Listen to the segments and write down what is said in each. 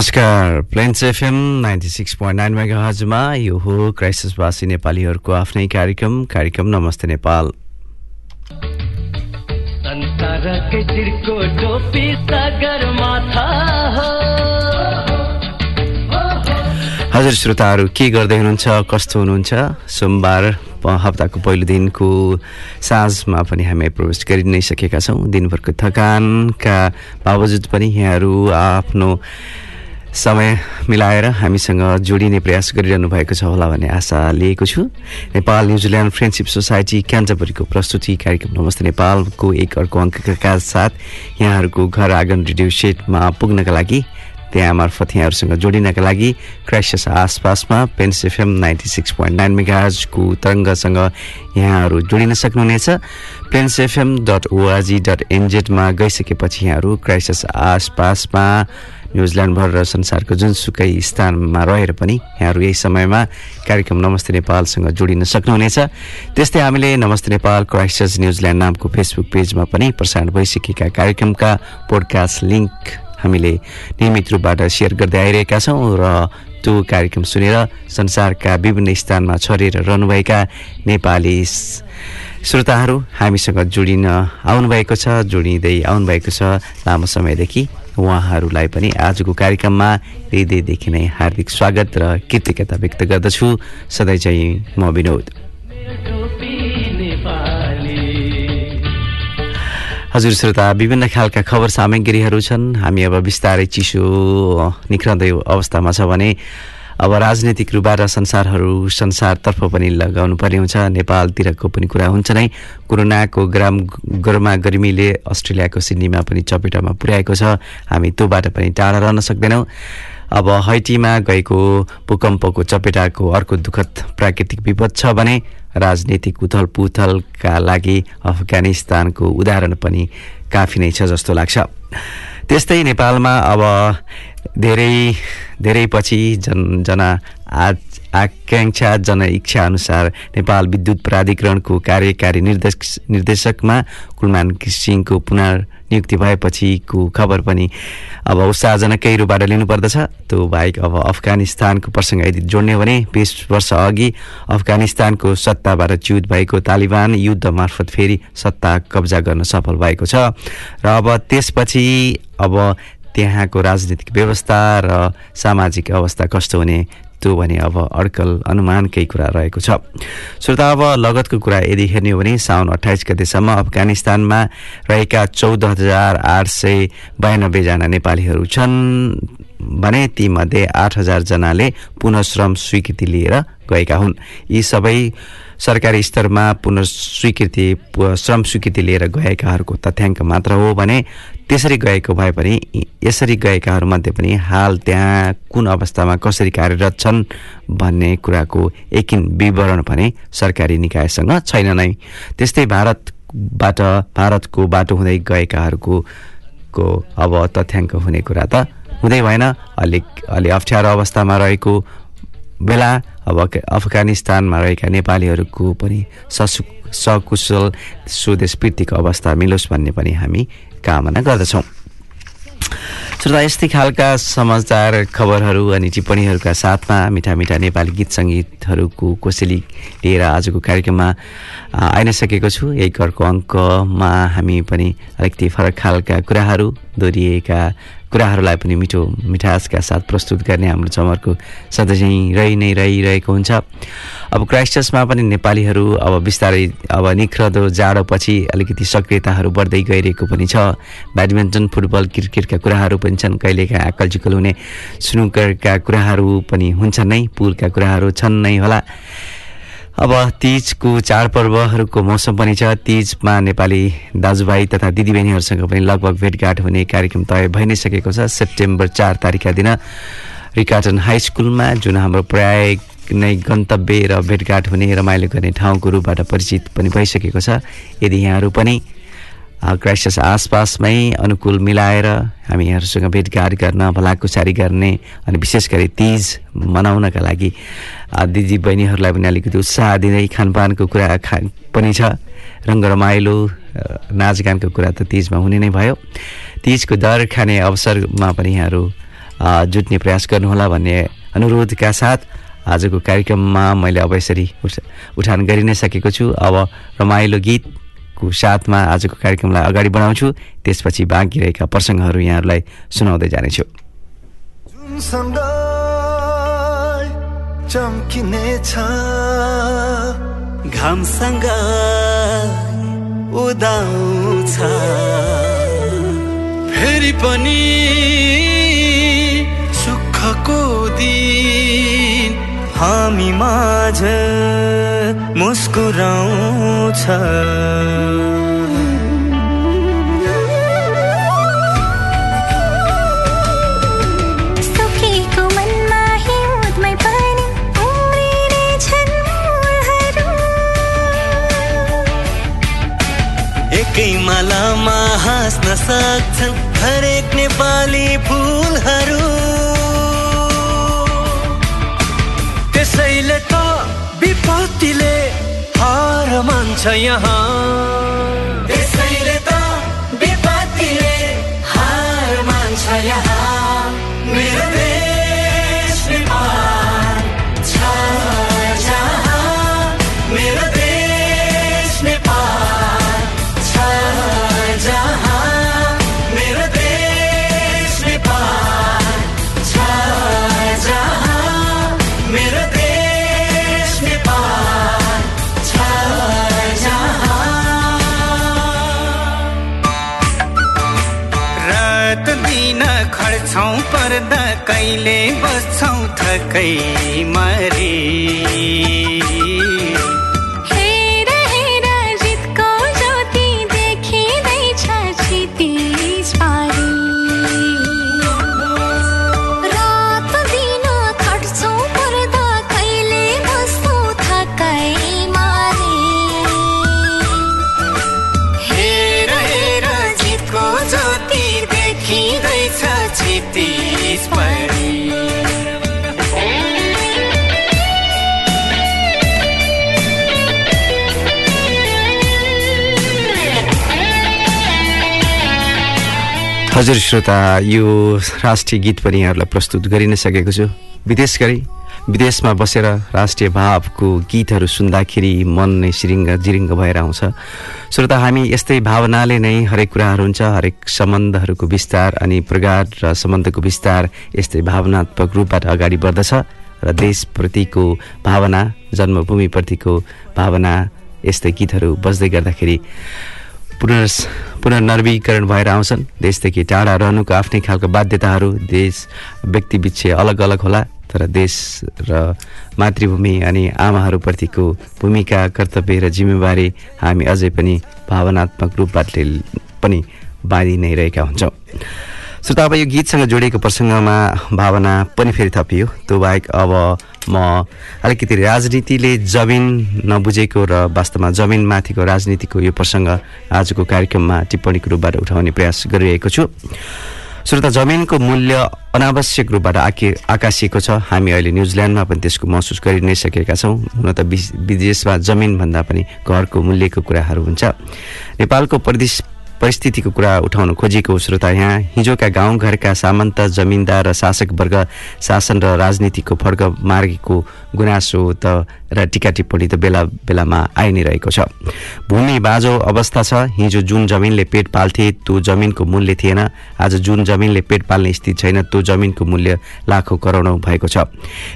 नमस्कार। Plains FM ninety six point nine mega हजमा यो हो क्राइसिसवासी नेपालीहरूको आफ्नै कार्यक्रम कार्यक्रम नमस्ते नेपाल। हजुर श्रोताहरू के गर्दै हुनुहुन्छ? कस्तो हुनुहुन्छ? सोमबार हप्ताको पहिलो दिनको साँझमा पनि हामी प्रवेश गरि नै सकेका छौँ। दिनभरको थकानका बावजुद पनि यहाँहरू आफ्नो समय मिलाएर हामीसँग जोडिने प्रयास गरिरहनु भएको छ होला भन्ने आशा लिएको छु। Nepal New Zealand friendship society क्यान्टबरीको प्रस्तुति कार्यक्रम नमस्ते। नेपालको एक अर्को अङ्कका साथ यहाँहरूको घर आँगन रेडियो सेटमा पुग्नका लागि त्यहाँ मार्फत यहाँहरूसँग जोडिनका लागि क्राइसिस आसपासमा Plains FM ninety six point nine मेगाजको तरङ्गसँग यहाँहरू जोडिन सक्नुहुनेछ। Plains FM dot org dot एनजेडमा गइसकेपछि यहाँहरू क्राइसिस आसपासमा न्युजिल्यान्डभर र संसारको जुनसुकै स्थानमा रहेर पनि यहाँहरू यही समयमा कार्यक्रम नमस्ते नेपालसँग जोडिन सक्नुहुनेछ। त्यस्तै हामीले नमस्ते नेपाल क्राइसिस न्युजिल्यान्ड नामको फेसबुक पेजमा पनि प्रसारण भइसकेका कार्यक्रमका पोडकास्ट लिङ्क हामीले नियमित रूपबाट सेयर गर्दै आइरहेका छौँ र त्यो कार्यक्रम सुनेर संसारका विभिन्न स्थानमा छरेर रहनुभएका नेपाली श्रोताहरू हामीसँग जोडिन आउनुभएको छ जोडिँदै आउनुभएको छ लामो समयदेखि। उहाँहरूलाई पनि आजको कार्यक्रममा हृदयदेखि नै हार्दिक स्वागत र कृतज्ञता व्यक्त गर्दछु। सधैँ चाहिँ म विनोद। हजुर श्रोता विभिन्न खालका खबर सामग्रीहरू छन्। हामी अब बिस्तारै चिसो निख्रँदै अवस्थामा छ भने अब राजनैतिक रूपबाट संसारहरू संसारतर्फ पनि लगाउनु पर्ने हुन्छ। नेपालतिरको पनि कुरा हुन्छ नै। कोरोनाको ग्राम गरमा गर्मीले अस्ट्रेलियाको सिडनीमा पनि चपेटामा पुर्याएको छ। हामी त्योबाट पनि टाढा रहन सक्दैनौँ। अब हैटीमा गएको भूकम्पको चपेटाको अर्को दुःखद प्राकृतिक विपद छ भने राजनीतिक उथल पुथलका लागि अफगानिस्तानको उदाहरण पनि काफी नै छ जस्तो लाग्छ। त्यस्तै नेपालमा अब धेरै धेरै पछि जन जन आ आकाङ्क्षा जनइच्छा अनुसार नेपाल विद्युत प्राधिकरणको कार्यकारी निर्देशक निर्देशकमा कुलमान सिंहको पुनर्नियुक्ति भएपछिको खबर पनि अब उत्साहजनकै रूपबाट लिनुपर्दछ। त्यो बाहेक अब अफगानिस्तानको प्रसङ्ग यदि जोड्ने भने बिस वर्ष अघि अफगानिस्तानको सत्ताबाट च्युत भएको तालिबान युद्ध मार्फत फेरि सत्ता कब्जा गर्न सफल भएको छ। र अब त्यसपछि अब त्यहाँको राजनीतिक व्यवस्था र सामाजिक अवस्था कस्तो हुने त्यो भने अब अड्कल अनुमानकै कुरा रहेको छ। श्रोता अब लगतको कुरा यदि हेर्ने हो भने साउन अठाइस गतेसम्म अफगानिस्तानमा रहेका चौध हजार आठ सय बयानब्बेजना नेपालीहरू छन् भने तीमध्ये आठ हजारजनाले पुनः श्रम स्वीकृति लिएर गएका हुन्। यी सबै सरकारी स्तरमा पुनर्स्वीकृति पु- श्रम स्वीकृति लिएर गएकाहरूको तथ्याङ्क मात्र हो भने त्यसरी गएको भए पनि यसरी गएकाहरूमध्ये पनि हाल त्यहाँ कुन अवस्थामा कसरी कार्यरत छन् भन्ने कुराको एकिन विवरण भने सरकारी निकायसँग छैन नै। त्यस्तै भारतबाट भारतको बाटो हुँदै गएकाहरूको को अब तथ्याङ्क हुने कुरा त हुँदै भएन। अलिक अलि अप्ठ्यारो अवस्थामा रहेको बेला अब अफगानिस्तानमा रहेका नेपालीहरूको पनि ससु सकुशल स्वदेश प्रीतिको अवस्था मिलोस् भन्ने पनि हामी कामना गर्दछौँ। श्रोता यस्तै खालका समाचार खबरहरू अनि टिप्पणीहरूका साथमा मिठा मिठा नेपाली गीत सङ्गीतहरूको कोसेली लिएर आजको कार्यक्रममा आइ नै छु। एक अर्को अङ्कमा हामी पनि अलिकति फरक खालका कुराहरू दोहोरिएका कुराहरूलाई पनि मिठो मिठासका साथ प्रस्तुत गर्ने हाम्रो चमरको सधैँ रहि नै रहिरहेको हुन्छ। अब क्राइस्टर्समा पनि नेपालीहरू अब बिस्तारै अब निख्रदो जाडोपछि अलिकति सक्रियताहरू बढ्दै गइरहेको पनि छ। ब्याडमिन्टन फुटबल क्रिकेटका कुराहरू पनि छन्। कहिलेकाहीँ आकलचिकल हुने सुनुकरका कुराहरू पनि हुन्छन् नै पुलका कुराहरू छन् नै होला। अब तिजको चाडपर्वहरूको मौसम पनि छ। तिजमा नेपाली दाजुभाइ तथा दिदीबहिनीहरूसँग पनि लगभग भेटघाट हुने कार्यक्रम तय भइ नै सकेको छ। सेप्टेम्बर चार तारिकका दिन रिकाटन हाई स्कुलमा जुन हाम्रो प्राय नै गन्तव्य र भेटघाट हुने रमाइलो गर्ने ठाउँको रूपबाट परिचित पनि भइसकेको छ। यदि यहाँहरू पनि अ, क्राइस्टस आसपासमै अनुकूल मिलाएर हामी यहाँहरूसँग भेटघाट गर्न भलाकुसारी गर्ने अनि विशेष गरी तिज मनाउनका लागि दिदी बहिनीहरूलाई पनि अलिकति उत्साह दिँदै खानपानको कुरा खा पनि छ रङ्ग रमाइलो नाचगानको कुरा त तिजमा हुने नै भयो तिजको दर खाने अवसरमा पनि यहाँहरू जुट्ने प्रयास गर्नुहोला भन्ने अनुरोधका साथ आजको कार्यक्रममा मैले अब यसरी उठ- उठान गरि नै सकेको छु अब रमाइलो गीतको साथमा आजको कार्यक्रमलाई अगाडि बढाउँछु। त्यसपछि बाँकी रहेका प्रसङ्गहरू यहाँहरूलाई सुनाउँदै जानेछु। घामसँग उदाउँछ। फेरि पनि सुखको दिन हामी माझ मुस्कुराउँछ। एकै मालामा हाँस्न सक्छन् हरेक नेपाली फुलहरू त्यसैले त विपत्तिले हार मान्छ यहाँ। கை हजुर श्रोता यो राष्ट्रिय गीत पनि यहाँहरूलाई प्रस्तुत गरि नै सकेको छु। विशेष गरी विदेशमा बसेर राष्ट्रिय भावको गीतहरू सुन्दाखेरि मन नै सिरिङ्ग जिरिङ्ग भएर आउँछ। श्रोता हामी यस्तै भावनाले नै हरेक कुराहरू हुन्छ हरेक सम्बन्धहरूको विस्तार अनि प्रगाढ र सम्बन्धको विस्तार यस्तै भावनात्मक रूपबाट अगाडि बढ्दछ र देशप्रतिको भावना जन्मभूमिप्रतिको भावना यस्तै गीतहरू बज्दै गर्दाखेरि पुनर् पुनर्नवीकरण भएर आउँछन्। देशदेखि टाढा रहनुको आफ्नै खालको बाध्यताहरू देश व्यक्तिबिच अलग अलग होला तर देश र मातृभूमि अनि आमाहरूप्रतिको भूमिका कर्तव्य र जिम्मेवारी हामी अझै पनि भावनात्मक रूपबाट पनि बाँधि नै रहेका हुन्छौँ। श्रोता अब यो गीतसँग जोडिएको प्रसङ्गमा भावना पनि फेरि थपियो। त्यो बाहेक अब म अलिकति राजनीतिले जमिन नबुझेको र वास्तवमा जमिनमाथिको राजनीतिको यो प्रसङ्ग आजको कार्यक्रममा टिप्पणीको रूपबाट उठाउने प्रयास गरिरहेको छु। श्रोता जमिनको मूल्य अनावश्यक रूपबाट आके आकाशिएको छ। हामी अहिले न्युजिल्यान्डमा पनि त्यसको महसुस गरि नै सकेका छौँ। हुन त विदेशमा जमिनभन्दा पनि घरको मूल्यको कुराहरू हुन्छ। नेपालको परिदेश परिस्थितिको कुरा उठाउन खोजेको श्रोता यहाँ हिजोका गाउँघरका सामन्त जमिनदार र शासक वर्ग शासन र राजनीतिको फर्क मार्गीको गुनासो त र टिका टिप्पणी त बेला बेलामा आइ नै रहेको छ। भूमि बाँझो अवस्था छ। हिजो जुन जमिनले पेट पाल्थे त्यो जमिनको मूल्य थिएन। आज जुन जमिनले पेट पाल्ने स्थिति छैन त्यो जमिनको मूल्य लाखौँ करोडौँ भएको छ।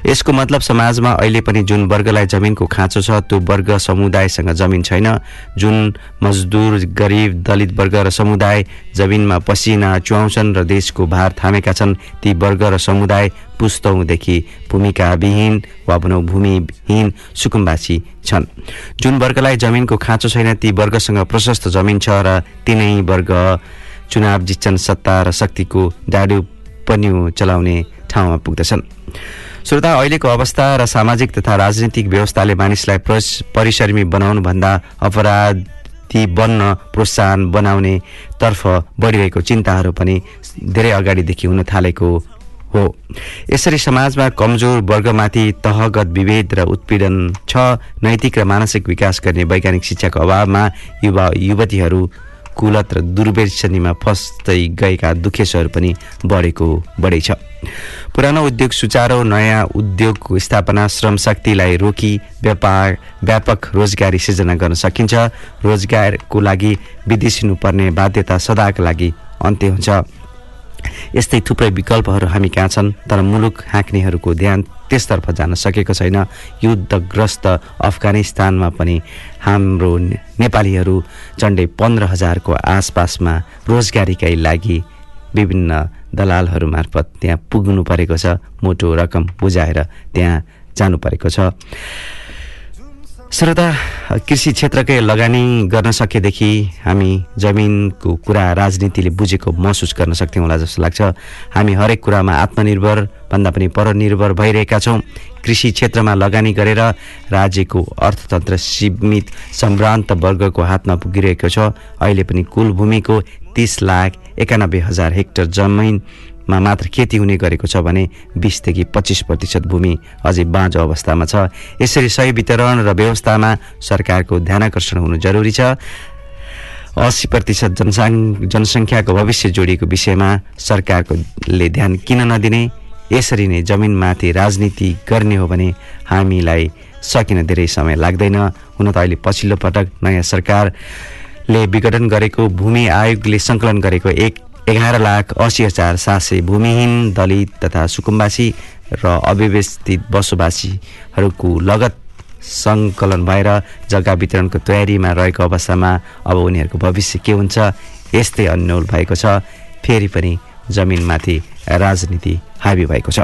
यसको मतलब समाजमा अहिले पनि जुन वर्गलाई जमिनको खाँचो छ त्यो वर्ग समुदायसँग जमिन छैन। जुन मजदुर गरिब दलित वर्ग र समुदाय जमिनमा पसिना चुहाउँछन् र देशको भार थामेका छन् ती वर्ग र समुदाय पुस्तौँदेखि भूमिकाविहीन वा भनौँ भूमिहीन सुकुम्बासी छन्। जुन वर्गलाई जमिनको खाँचो छैन ती वर्गसँग प्रशस्त जमिन छ र तिनै वर्ग चुनाव जित्छन् सत्ता र शक्तिको डाडु पन्यु चलाउने ठाउँमा पुग्दछन्। श्रोता अहिलेको अवस्था र सामाजिक तथा राजनीतिक व्यवस्थाले मानिसलाई परिश्रमी बनाउनुभन्दा अपराधी बन्न प्रोत्साहन बनाउने तर्फ बढिरहेको चिन्ताहरू पनि धेरै अगाडिदेखि हुन थालेको हो। यसरी समाजमा कमजोर वर्गमाथि तहगत विभेद र उत्पीडन छ। नैतिक र मानसिक विकास गर्ने वैज्ञानिक शिक्षाको अभावमा युवा युवतीहरू कुलत र दुर्व्यसनीमा फस्दै गएका दुखेसहरू पनि बढेको बढै छ पुरानो उद्योग सुचारो नयाँ उद्योगको स्थापना श्रम शक्तिलाई रोकी व्यापार व्यापक रोजगारी सिर्जना गर्न सकिन्छ। रोजगारको लागि विदेशिनु पर्ने बाध्यता सदाका लागि अन्त्य हुन्छ। यस्तै थुप्रै विकल्पहरू हामी कहाँ छन् तर मुलुक हाँक्नेहरूको ध्यान त्यसतर्फ जान सकेको छैन। युद्धग्रस्त अफगानिस्तानमा पनि हाम्रो नेपालीहरू झन्डै पन्ध्र हजारको आसपासमा रोजगारीकै लागि विभिन्न दलालहरू मार्फत त्यहाँ पुग्नु परेको छ। मोटो रकम बुझाएर त्यहाँ जानु परेको छ। श्रोता कृषि क्षेत्रकै लगानी गर्न सकेदेखि हामी जमिनको कुरा राजनीतिले बुझेको महसुस गर्न सक्थ्यौँ होला जस्तो लाग्छ। हामी हरेक कुरामा आत्मनिर्भर भन्दा पनि परनिर्भर भइरहेका छौँ। कृषि क्षेत्रमा लगानी गरेर राज्यको अर्थतन्त्र सीमित सम्भ्रान्त वर्गको हातमा पुगिरहेको छ। अहिले पनि कुल भूमिको तिस लाख एकानब्बे हजार हेक्टर जमिनमा मात्र खेती हुने गरेको छ भने बिसदेखि पच्चिस प्रतिशत भूमि अझै बाँझो अवस्थामा छ। यसरी सही वितरण र व्यवस्थामा सरकारको ध्यानकर्षण हुनु जरुरी छ। अस्सी प्रतिशत जनसाङ जनसङ्ख्याको भविष्य जोडिएको विषयमा सरकारकोले ध्यान किन नदिने? यसरी नै जमिनमाथि राजनीति गर्ने हो भने हामीलाई सकिन धेरै समय लाग्दैन। हुन त अहिले पछिल्लो पटक नयाँ सरकारले विघटन गरेको भूमि आयोगले सङ्कलन गरेको एक एघार लाख असी हजार सात सय भूमिहीन दलित तथा सुकुम्बासी र अव्यवस्थित बसोबासीहरूको लगत सङ्कलन भएर जग्गा वितरणको तयारीमा रहेको अवस्थामा अब उनीहरूको भविष्य के हुन्छ यस्तै अन्यल भएको छ। फेरि पनि जमिनमाथि राजनीति हाबी भएको छ।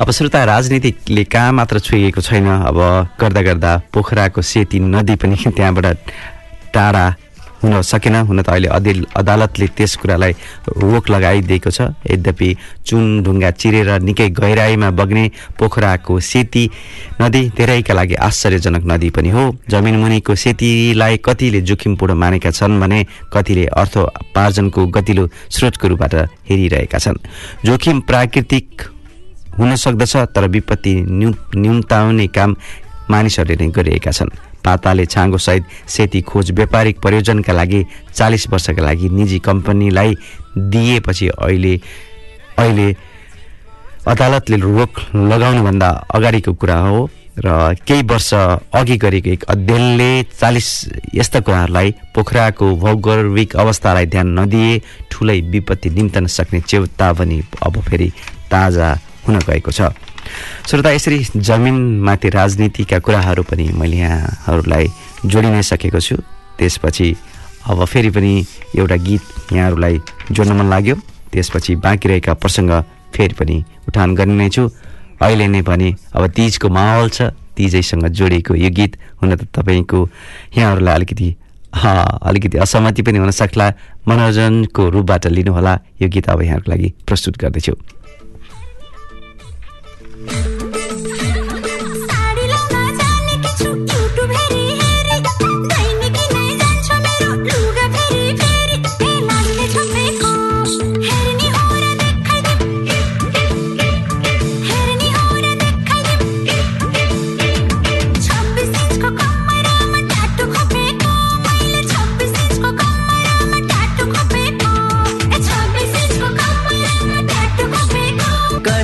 अब श्रोता राजनीतिले कहाँ मात्र छोइएको छैन। अब गर्दा गर्दा पोखराको सेती नदी पनि त्यहाँबाट टाढा हुन सकेन। हुन त अहिले अदिल अदालतले त्यस कुरालाई रोक लगाइदिएको छ। यद्यपि चुन ढुङ्गा चिरेर निकै गहिराईमा बग्ने पोखराको सेती नदी धेरैका लागि आश्चर्यजनक नदी पनि हो। जमिन मुनिको सेतीलाई कतिले जोखिमपूर्ण मानेका छन् भने कतिले अर्थोपार्जनको गतिलो स्रोतको रूपबाट हेरिरहेका छन्। जोखिम प्राकृतिक हुन सक्दछ तर विपत्ति न्यू न्यूनताउने काम मानिसहरूले नै गरिरहेका छन्। पाताले छाँगो सहित सेती खोज व्यापारिक प्रयोजनका लागि चालिस वर्षका लागि निजी कम्पनीलाई दिएपछि अहिले अहिले अदालतले रोक लगाउनुभन्दा अगाडिको कुरा हो र केही वर्ष अघि गरेको एक अध्ययनले चालिस यस्ता कुराहरूलाई पोखराको भौगोलिक अवस्थालाई ध्यान नदिए ठुलै विपत्ति निम्तन सक्ने चेतावनी अब फेरि ताजा हुन गएको छ। श्रोता यसरी जमिनमाथि राजनीतिका कुराहरू पनि मैले यहाँहरूलाई जोडि नै सकेको छु। त्यसपछि अब फेरि पनि एउटा गीत यहाँहरूलाई जोड्न मन लाग्यो। त्यसपछि बाँकी रहेका प्रसङ्ग फेरि पनि उठान गर्ने नै छु। अहिले नै भने अब तिजको माहौल छ तिजैसँग जोडिएको यो गीत हुन त तपाईँको यहाँहरूलाई अलिकति अलिकति असहमति पनि हुन सक्ला। मनोरञ्जनको रूपबाट लिनुहोला। यो गीत अब यहाँहरूको लागि प्रस्तुत गर्दैछु।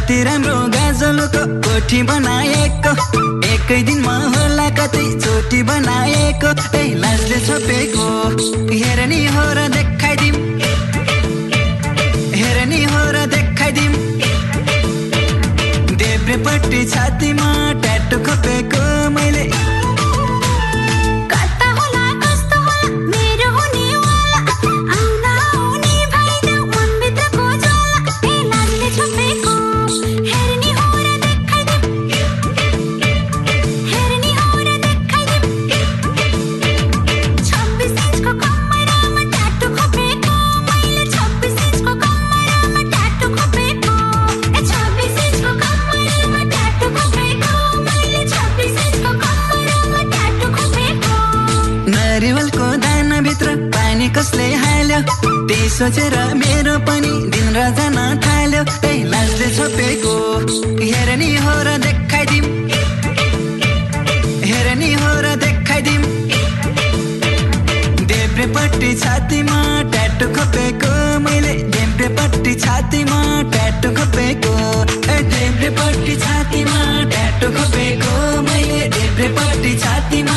कति राम्रो गाजा काजलको कोठी बनाएको। एकै दिनमा होला कतै चोटी बनाएको। लाजले छोपेको। हेर नि हो र देखाइदिम हेर नि हो र देब्रेपट्टि छातीमा ट्याटु खोपेको मैले। सोचेर मेरो पनि दिन र जान थाल्यो लाजले छोपेको। हेर नि हो र देखाइदिम हेर नि हो र देखाइदिम देब्रेपट्टि छातीमा ट्याटु खोपेको। मैले देब्रेपट्टि छातीमा ट्याटु खोपेको। देब्रेपट्टि छातीमा ट्याटु खोपेको। मैले देब्रेपट्टि छातीमा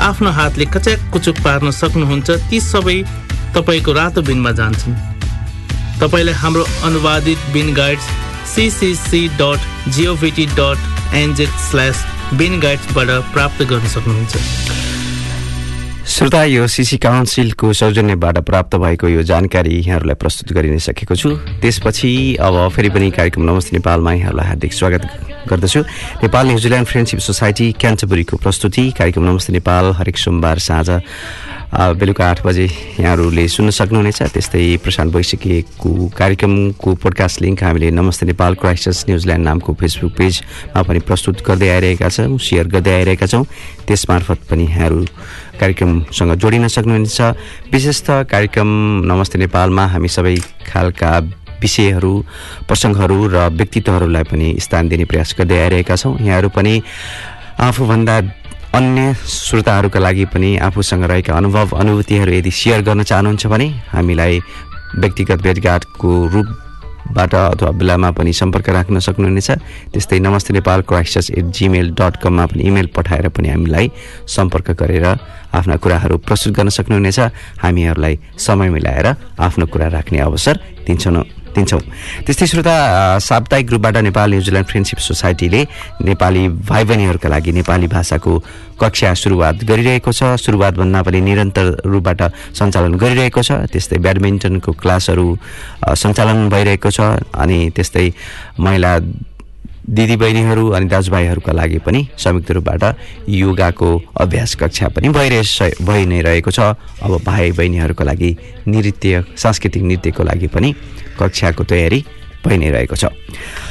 आफ्नो हातले कच्याक कुचुक पार्न सक्नुहुन्छ ती सबै तपाईँको रातो बिनमा जान्छन्। तपाईँले हाम्रो अनुवादित bin guides CCC dot GOVT dot NZ slash bin गाइड्सबाट प्राप्त गर्न सक्नुहुन्छ। श्रोता यो सिसी काउन्सिलको सौजन्यबाट प्राप्त भएको यो जानकारी यहाँहरूलाई प्रस्तुत गरि नै सकेको छु। त्यसपछि अब फेरि पनि कार्यक्रम नमस्ते नेपालमा यहाँहरूलाई हार्दिक स्वागत गर्दछु। Nepal New Zealand friendship society क्यान्टबुरीको प्रस्तुति। कार्यक्रम नमस्ते नेपाल हरेक सोमबार साँझ बेलुका आठ बजे यहाँहरूले सुन्न सक्नुहुनेछ। त्यस्तै प्रसारण भइसकेको कार्यक्रमको पोडकास्ट लिङ्क हामीले Namaste Nepal Christchurch New Zealand नामको फेसबुक पेजमा पनि प्रस्तुत गर्दै आइरहेका छौँ सेयर गर्दै आइरहेका छौँ। त्यस मार्फत पनि यहाँहरू कार्यक्रमसँग जोडिन सक्नुहुनेछ। विशेषतः कार्यक्रम नमस्ते नेपालमा हामी सबै खालका विषयहरू प्रसङ्गहरू र व्यक्तित्वहरूलाई पनि स्थान दिने प्रयास गर्दै आइरहेका छौँ। यहाँहरू पनि आफूभन्दा अन्य श्रोताहरूका लागि पनि आफूसँग रहेका अनुभव अनुभूतिहरू यदि सेयर गर्न चाहनुहुन्छ भने हामीलाई व्यक्तिगत भेटघाटको रूपबाट अथवा बेलामा पनि सम्पर्क राख्न सक्नुहुनेछ। त्यस्तै Namaste Nepal Christchurch at Gmail dot कममा पनि इमेल पठाएर पनि हामीलाई सम्पर्क गरेर आफ्ना कुराहरू प्रस्तुत गर्न सक्नुहुनेछ। हामीहरूलाई समय मिलाएर आफ्नो कुरा राख्ने अवसर दिन्छौँ दिन्छौँ। त्यस्तै श्रोता साप्ताहिक रूपबाट नेपाल न्युजिल्यान्ड फ्रेन्डसिप सोसाइटीले नेपाली भाइ बहिनीहरूका लागि नेपाली भाषाको कक्षा सुरुवात गरिरहेको छ। सुरुवातभन्दा पनि निरन्तर रूपबाट सञ्चालन गरिरहेको छ। त्यस्तै ब्याडमिन्टनको क्लासहरू सञ्चालन भइरहेको छ। अनि त्यस्तै महिला दिदीबहिनीहरू अनि दाजुभाइहरूका लागि पनि संयुक्त रूपबाट योगाको अभ्यास कक्षा पनि भइरहे भइ नै रहेको छ। अब भाइ बहिनीहरूका लागि नृत्य सांस्कृतिक नृत्यको लागि पनि कक्षाको तयारी भइ नै रहेको छ।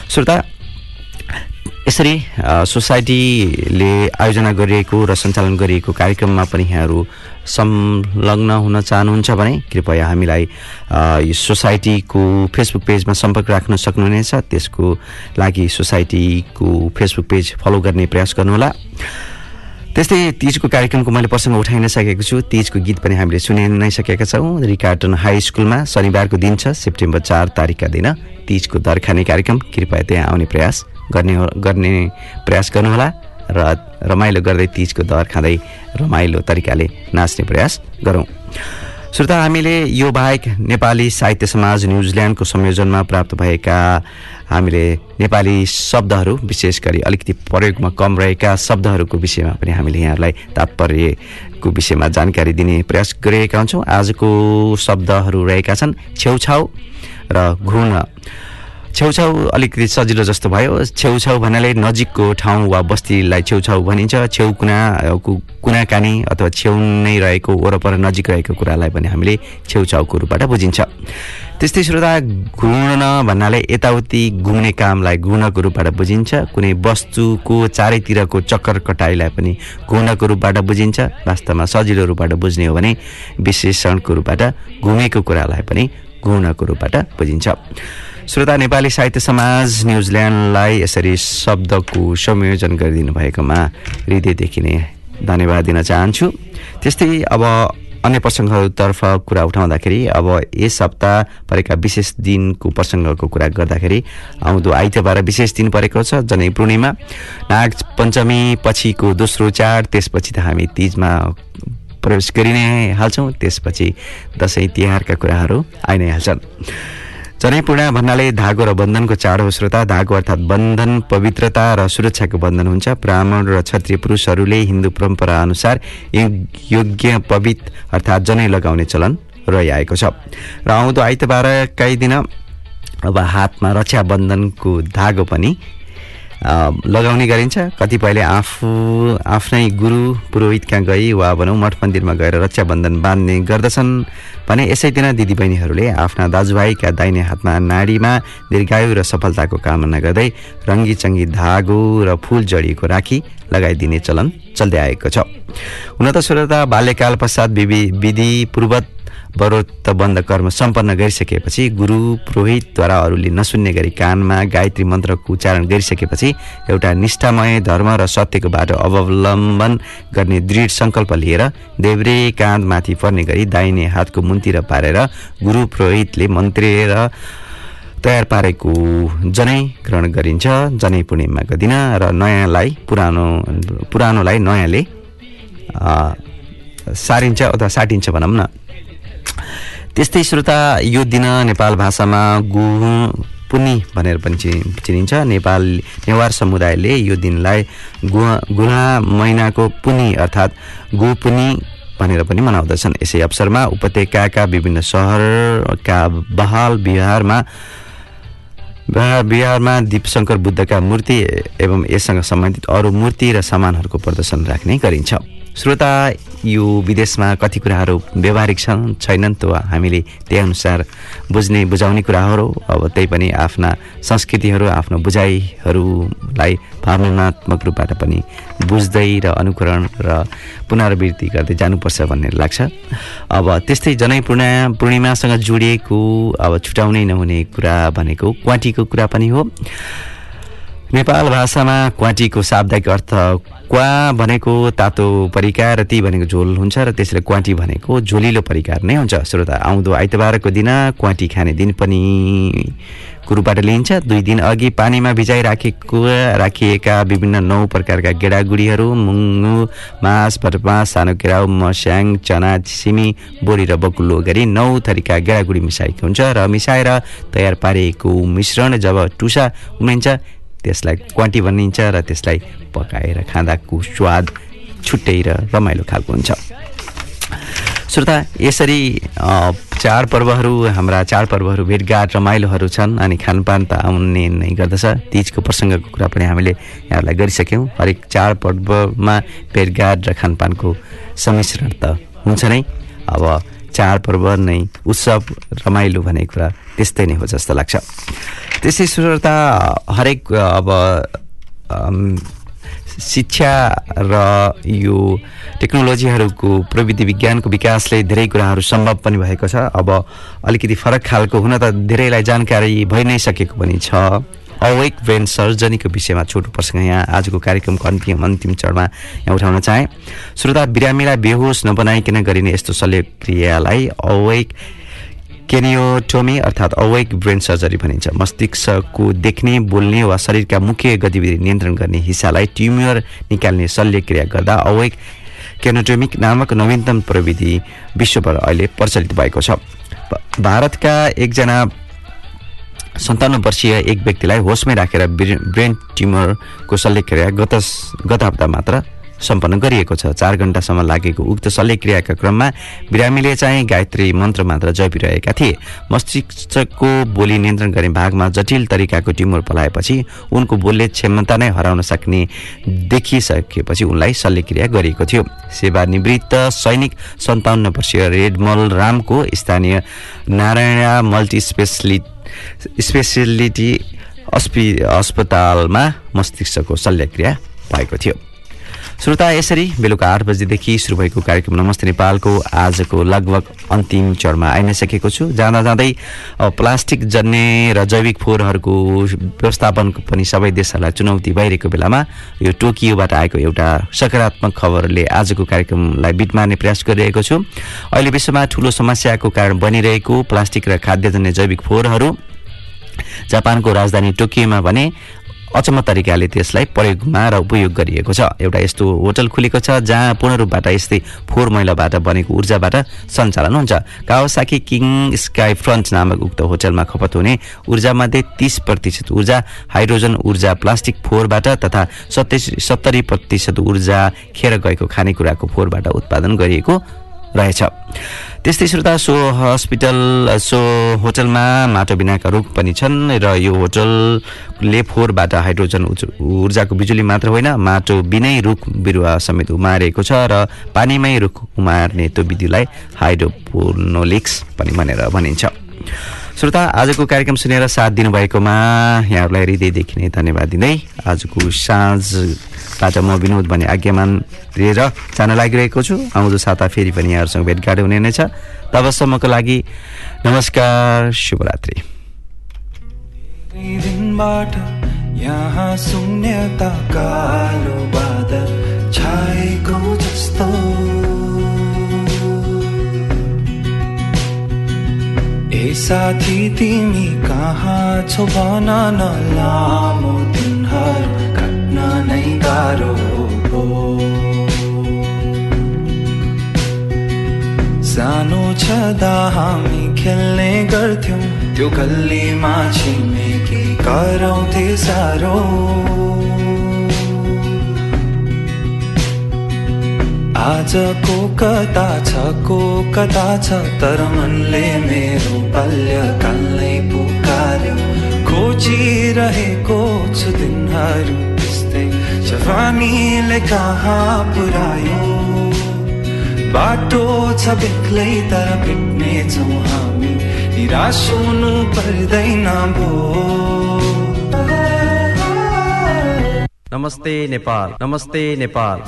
श्रोता यसरी सोसाइटीले आयोजना गरिएको र सञ्चालन गरिएको कार्यक्रममा पनि यहाँहरू संलग्न हुन चाहनुहुन्छ भने कृपया हामीलाई यो सोसाइटीको फेसबुक पेजमा सम्पर्क राख्न सक्नुहुनेछ। त्यसको लागि सोसाइटीको फेसबुक पेज फलो गर्ने प्रयास गर्नुहोला। त्यस्तै तिजको कार्यक्रमको मैले प्रसङ्ग उठाइ नै सकेको छु। तिजको गीत पनि हामीले सुनि नै सकेका छौँ रिकार्टन हाई स्कुलमा शनिबारको दिन छ सेप्टेम्बर चार तारिकका दिन। तिजको दर खाने कार्यक्रम कृपया त्यहाँ आउने प्रयास गर्ने गर्ने प्रयास गर्नुहोला र रमाइलो गर्दै तिजको दर खाँदै रमाइलो तरिकाले नाच्ने प्रयास गरौँ। श्रोता हामीले यो बाहेक नेपाली साहित्य समाज न्युजिल्यान्डको संयोजनमा प्राप्त भएका हामीले नेपाली शब्दहरू विशेष गरी अलिकति प्रयोगमा कम रहेका शब्दहरूको विषयमा पनि हामीले यहाँहरूलाई तात्पर्यको विषयमा जानकारी दिने प्रयास गरिरहेका हुन्छौँ। आजको शब्दहरू रहेका छन् छेउछाउ र घुर्न। छेउछाउ अलिकति सजिलो जस्तो भयो। छेउछाउ भन्नाले नजिकको ठाउँ वा बस्तीलाई छेउछाउ भनिन्छ। छेउ कुना कुनाकानी अथवा छेउ नै रहेको वरपर नजिक रहेको कुरालाई पनि हामीले छेउछाउको रूपबाट बुझिन्छ। त्यस्तै श्रोता घुर्न भन्नाले यताउति घुम्ने कामलाई घुर्नको रूपबाट बुझिन्छ। कुनै वस्तुको चारैतिरको चक्कर कटाइलाई पनि घुर्नको रूपबाट बुझिन्छ। वास्तवमा सजिलो रूपबाट बुझ्ने हो भने विशेषणको रूपबाट घुमेको कुरालाई पनि घुर्नको रूपबाट बुझिन्छ। श्रोता नेपाली साहित्य समाज न्युजिल्यान्डलाई यसरी शब्दको संयोजन गरिदिनु भएकोमा हृदयदेखि नै धन्यवाद दिन चाहन्छु। त्यस्तै अब अन्य प्रसङ्गहरूतर्फ कुरा उठाउँदाखेरि अब यस हप्ता परेका विशेष दिनको प्रसङ्गको कुरा गर्दाखेरि आउँदो आइतबार विशेष दिन परेको छ जनै पूर्णिमा। नाग पञ्चमी पछिको दोस्रो चाड त्यसपछि त हामी तिजमा प्रवेश गरि नै हाल्छौँ। त्यसपछि दसैँ तिहारका कुराहरू आइ नै हाल्छन्। जनै पूर्णिमा भन्नाले धागो र बन्धनको चाड हो श्रोता धागो अर्थात् बन्धन पवित्रता र सुरक्षाको बन्धन हुन्छ। ब्राह्मण र क्षत्रिय पुरुषहरूले हिन्दू परम्परा अनुसार योग्य पवित्र अर्थात् जनै लगाउने चलन रहिआएको छ। र आउँदो आइतबारकै दिन अब हातमा रक्षाबन्धनको धागो पनि लगाउने गरिन्छ। कतिपयले आफू आफ्नै गुरु पुरोहित कहाँ गई वा भनौँ मठ मन्दिरमा गएर रक्षाबन्धन बाँध्ने गर्दछन्। भने दिन दिदीबहिनीहरूले आफ्ना दाजुभाइका दाहिने हातमा नाडीमा दीर्घायु र सफलताको कामना गर्दै रङ्गी चङ्गी धागो र फुल जडिएको राखी लगाइदिने चलन चल्दै आएको छ। हुन त श्रोता बाल्यकाल पश्चात विधि विधिपूर्वक व्रत बन्द कर्म सम्पन्न गरिसकेपछि गुरु पुरोहितद्वारा अरूले नसुन्ने गरी कानमा गायत्री मन्त्रको उच्चारण गरिसकेपछि एउटा निष्ठामय धर्म र सत्यको बाटो अवलम्बन गर्ने दृढ सङ्कल्प लिएर देब्रे काँधमाथि पर्ने गरी दाहिने हातको मुन्तिर पारेर गुरु पुरोहितले मन्त्रेर तयार पारेको जनै ग्रहण गरिन्छ। जनै पूर्णिमाको दिन र नयाँलाई पुरानो पुरानोलाई नयाँले सारिन्छ अथवा साटिन्छ भनौँ न। त्यस्तै श्रोता यो दिन नेपाल भाषामा गु पुनी भनेर पनि चिनि चिनिन्छ। नेपाल नेवार समुदायले यो दिनलाई गुवा गुला महिनाको पुनी अर्थात् गोपुनी भनेर पनि मनाउँदछन्। यसै अवसरमा उपत्यकाका विभिन्न सहरका बहाल बिहारमा बिहार बिहारमा दीपशङ्कर बुद्धका मूर्ति एवं यससँग सम्बन्धित अरू मूर्ति र सामानहरूको प्रदर्शन राख्ने गरिन्छ। श्रोता यो विदेशमा कति कुराहरू व्यवहारिक छन् छैनन् त हामीले त्यही अनुसार बुझ्ने बुझाउने कुराहरू अब त्यही पनि आफ्ना संस्कृतिहरू आफ्नो बुझाइहरूलाई भावनात्मक रूपबाट पनि बुझ्दै र अनुकरण र पुनरावृत्ति गर्दै जानुपर्छ भन्ने लाग्छ। अब त्यस्तै जनै पूर्णिमा पूर्णिमासँग जोडिएको अब छुटाउनै नहुने कुरा भनेको क्वाटीको कुरा पनि हो। नेपाल भाषामा क्वाटीको शाब्दिक अर्थ क्वा भनेको तातो परिकार र ती भनेको झोल हुन्छ र त्यसरी क्वाटी भनेको झोलिलो परिकार नै हुन्छ। श्रोता आउँदो आइतबारको दिन क्वाटी खाने दिन पनि को रूपबाट लिइन्छ। दुई दिन अघि पानीमा भिजाइ राखेको राखिएका विभिन्न नौ प्रकारका गेडागुडीहरू मुङ्गु मास भटमास सानो केराउ मस्याङ चना सिमी बोडी र बकुल्लो गरी नौ थरीका गेडागुडी मिसाएको हुन्छ र मिसाएर तयार पारिएको मिश्रण जब टुसा उम्रिन्छ त्यसलाई क्वाटी भनिन्छ र त्यसलाई पकाएर खाँदाको स्वाद छुट्टै र रमाइलो खालको हुन्छ। श्रोता यसरी चाडपर्वहरू हाम्रा चाडपर्वहरू भेटघाट रमाइलोहरू छन् अनि खानपान त आउने नै गर्दछ। तिजको प्रसङ्गको कुरा पनि हामीले यहाँहरूलाई गरिसक्यौँ। हरेक चाडपर्वमा भेटघाट र खानपानको सम्मिश्रण त हुन्छ नै। अब चाडपर्व नै उत्सव रमाइलो भन्ने कुरा त्यस्तै नै हो जस्तो लाग्छ। त्यसै श्रोता हरेक अब शिक्षा र यो टेक्नोलोजीहरूको प्रविधि विज्ञानको विकासले धेरै कुराहरू सम्भव पनि भएको छ। अब अलिकति फरक खालको हुन त धेरैलाई जानकारी भइ नै सकेको पनि छ। अवेक ब्रेन सर्जरीको विषयमा छोटो प्रसङ्ग यहाँ। आजको कार्यक्रमको अन्तिम अन्तिम चरणमा यहाँ उठाउन चाहेँ। श्रोता बिरामीलाई बेहोस नबनाइकन गरिने यस्तो शल्यक्रियालाई अवेक केनियोटोमी अर्थात् अवेक ब्रेन सर्जरी भनिन्छ। मस्तिष्कको देख्ने बोल्ने वा शरीरका मुख्य गतिविधि नियन्त्रण गर्ने हिस्सालाई ट्युमर निकाल्ने शल्यक्रिया गर्दा अवेक केनोटोमिक नामक नवीनतम प्रविधि विश्वभर अहिले प्रचलित भएको छ। भारतका एकजना सन्ताउन्न वर्षीय एक व्यक्तिलाई होसमै राखेर ब्रे- ब्रेन ट्युमरको शल्यक्रिया गत गत हप्ता मात्र सम्पन्न गरिएको छ। चार घण्टासम्म लागेको उक्त शल्यक्रियाका क्रममा बिरामीले चाहिँ गायत्री मन्त्र मात्र जपिरहेका थिए। मस्तिष्कको बोली नियन्त्रण गर्ने भागमा जटिल तरिकाको ट्युमर पलाएपछि उनको बोल्ने क्षमता नै हराउन सक्ने देखिसकेपछि उनलाई शल्यक्रिया गरिएको थियो। सेवानिवृत्त सैनिक सन्ताउन्न वर्षीय रेडमल रामको स्थानीय नारायण मल्टी स्पेसलि स्पेसिलिटी अस्पि अस्पतालमा मस्तिष्कको शल्यक्रिया भएको थियो। श्रोता यसरी बेलुका आठ बजीदेखि सुरु भएको कार्यक्रम नमस्ते नेपालको आजको लगभग अन्तिम चरणमा आइ नै सकेको छु। जाँदा जाँदै प्लास्टिक जन्य र जैविक फोहोरहरूको व्यवस्थापन पनि सबै देशहरूलाई चुनौती भइरहेको बेलामा यो टोकियोबाट आएको एउटा सकारात्मक खबरले आजको कार्यक्रमलाई बिट मार्ने प्रयास गरिरहेको छु। अहिले विश्वमा ठुलो समस्याको कारण बनिरहेको प्लास्टिक र खाद्यजन्य जैविक फोहोरहरू जापानको राजधानी टोकियोमा भने अचम्म तरिकाले त्यसलाई प्रयोगमा र उपयोग गरिएको छ। एउटा यस्तो होटल खुलेको छ जहाँ पूर्ण रूपबाट यस्तै फोहोर मैलाबाट बनेको ऊर्जाबाट सञ्चालन हुन्छ। कावासाकी किङ स्काई फ्रन्ट नामक उक्त होटलमा खपत हुने ऊर्जामध्ये तीस प्रतिशत ऊर्जा हाइड्रोजन ऊर्जा प्लास्टिक फोहोरबाट तथा सत्ताइस सत्तरी प्रतिशत ऊर्जा खेर गएको खानेकुराको फोहोरबाट उत्पादन गरिएको रहेछ। त्यस्तै श्रोता सो हस्पिटल सो होटलमा माटो बिनाका रुख पनि छन् र यो होटलले फोहोरबाट हाइड्रोजन ऊर्जाको बिजुली मात्र होइन माटो बिनै रुख बिरुवा समेत उमारेको छ र पानीमै रुख उमार्ने त्यो विधिलाई हाइड्रोपोनोलिक्स पनि भनेर भनिन्छ। श्रोता आजको कार्यक्रम सुनेर साथ दिनुभएकोमा यहाँहरूलाई हृदयदेखि नै धन्यवाद दिँदै आजको साँझबाट म विनोद भने आज्ञामान लिएर जान लागिरहेको छु। आउँदो साता फेरि पनि यहाँहरूसँग भेटघाट हुने नै छ। तबसम्मको लागि नमस्कार शुभरात्रि। ए साथी तिमी कहाँ छौ? भन न लामो नै हो सानो छँदा हामी खेल्ने गर्थ्यौँ। त्यो गल्लीमा छिमेकी कराउँथे साह्रो। आजको कता छ को कता छ तर मनले मेरो बाल्यकाललाई पुकार्यो। खोजिरहेको छु दिनहरू जवानीले कहाँ पुऱ्यायो बाटो छ बेग्लै तर भेट्ने छौँ हामी निराश हुनु पर्दैन भो नमस्ते नेपाल नमस्ते नेपाल